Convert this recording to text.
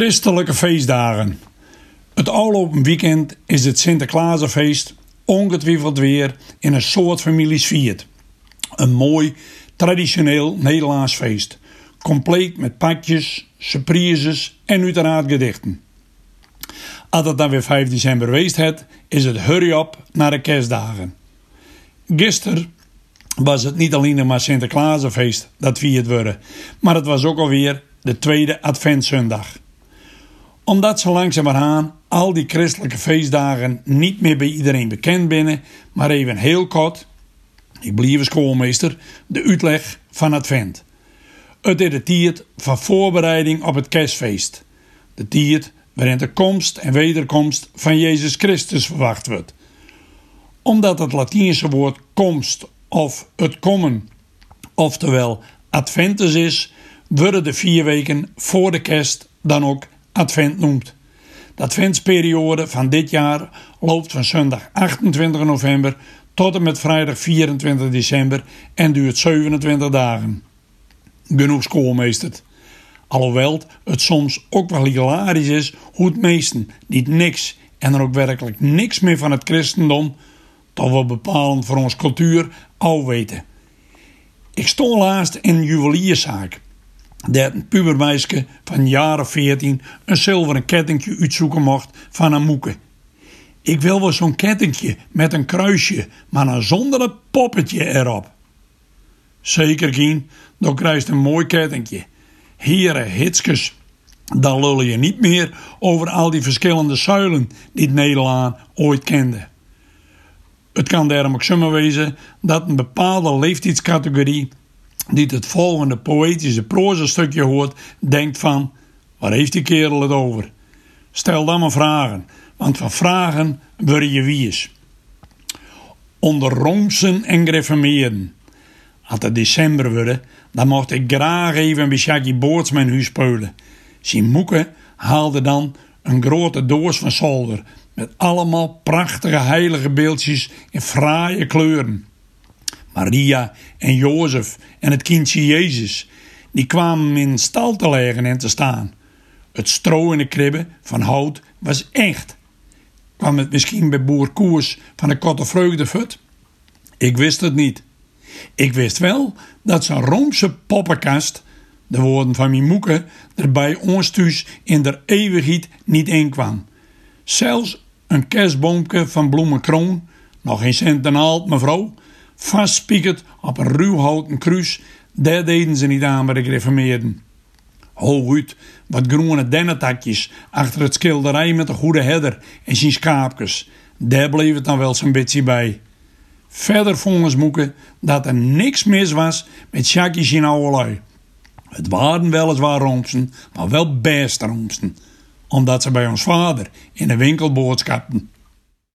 Christelijke feestdagen. Het afgelopen weekend is het Sinterklaasfeest ongetwijfeld weer in een soort families. Een mooi, traditioneel Nederlands feest. Compleet met pakjes, surprises en uiteraard gedichten. Als het dan weer 5 december geweest het, is het hurry up naar de kerstdagen. Gisteren was het niet alleen maar Sinterklaasfeest dat viert worden, maar het was ook alweer de tweede Adventszondag omdat ze langzamerhand al die christelijke feestdagen niet meer bij iedereen bekend binnen, maar even heel kort, ik blijf schoolmeester, de uitleg van Advent. Het is de tijd van voorbereiding op het kerstfeest. De tijd waarin de komst en wederkomst van Jezus Christus verwacht wordt. Omdat het Latijnse woord komst of het komen, oftewel Adventus is, worden de vier weken voor de kerst dan ook Advent noemt. De Adventsperiode van dit jaar loopt van zondag 28 november tot en met vrijdag 24 december en duurt 27 dagen. Genoeg schoolmeesterd. Alhoewel het soms ook wel hilarisch is hoe het meesten niet niks en er ook werkelijk niks meer van het christendom, toch wel bepalend voor onze cultuur, al weten. Ik stond laatst in een juwelierszaak dat een pubermeisje van jaren 14 een zilveren kettingje uitzoeken mocht van een moeke. Ik wil wel zo'n kettingje met een kruisje, maar dan zonder het poppetje erop. Zeker, Kien, dan krijg je een mooi kettingje. Heren, hitskes, dan lul je niet meer over al die verschillende zuilen die Nederland ooit kende. Het kan daarom ook zomaar wezen dat een bepaalde leeftijdscategorie die het volgende poëtische proza-stukje hoort, denkt van: waar heeft die kerel het over? Stel dan maar vragen, want van vragen word je wies. Onder romsen en gereformeerden. Als het december worden, dan mocht ik graag even bij Shaggy Boorts mijn huis. Zijn moeke haalde dan een grote doos van zolder met allemaal prachtige heilige beeldjes in fraaie kleuren. Maria en Jozef en het kindje Jezus, die kwamen in stal te liggen en te staan. Het stro in de kribbe van hout was echt. Kwam het misschien bij boer Koers van de Kotte Vreugdefut? Ik wist het niet. Ik wist wel dat zijn Roomse poppenkast, de woorden van mijn moeke, er bij ons in der eeuwigheid niet in kwam. Zelfs een kerstboomke van bloemenkroon, nog geen cent en mevrouw, vastspiekerd op een ruw houten kruis, daar deden ze niet aan bij de gereformeerden. Hooguit wat groene dennetakjes achter het schilderij met de goede herder en zijn schaapjes. Daar bleef het dan wel zo'n beetje bij. Verder vonden ze moeken dat er niks mis was met Sjakjes in oude Het waren weliswaar roomsen, maar wel beste roomsen. Omdat ze bij ons vader in de winkel boodschapten.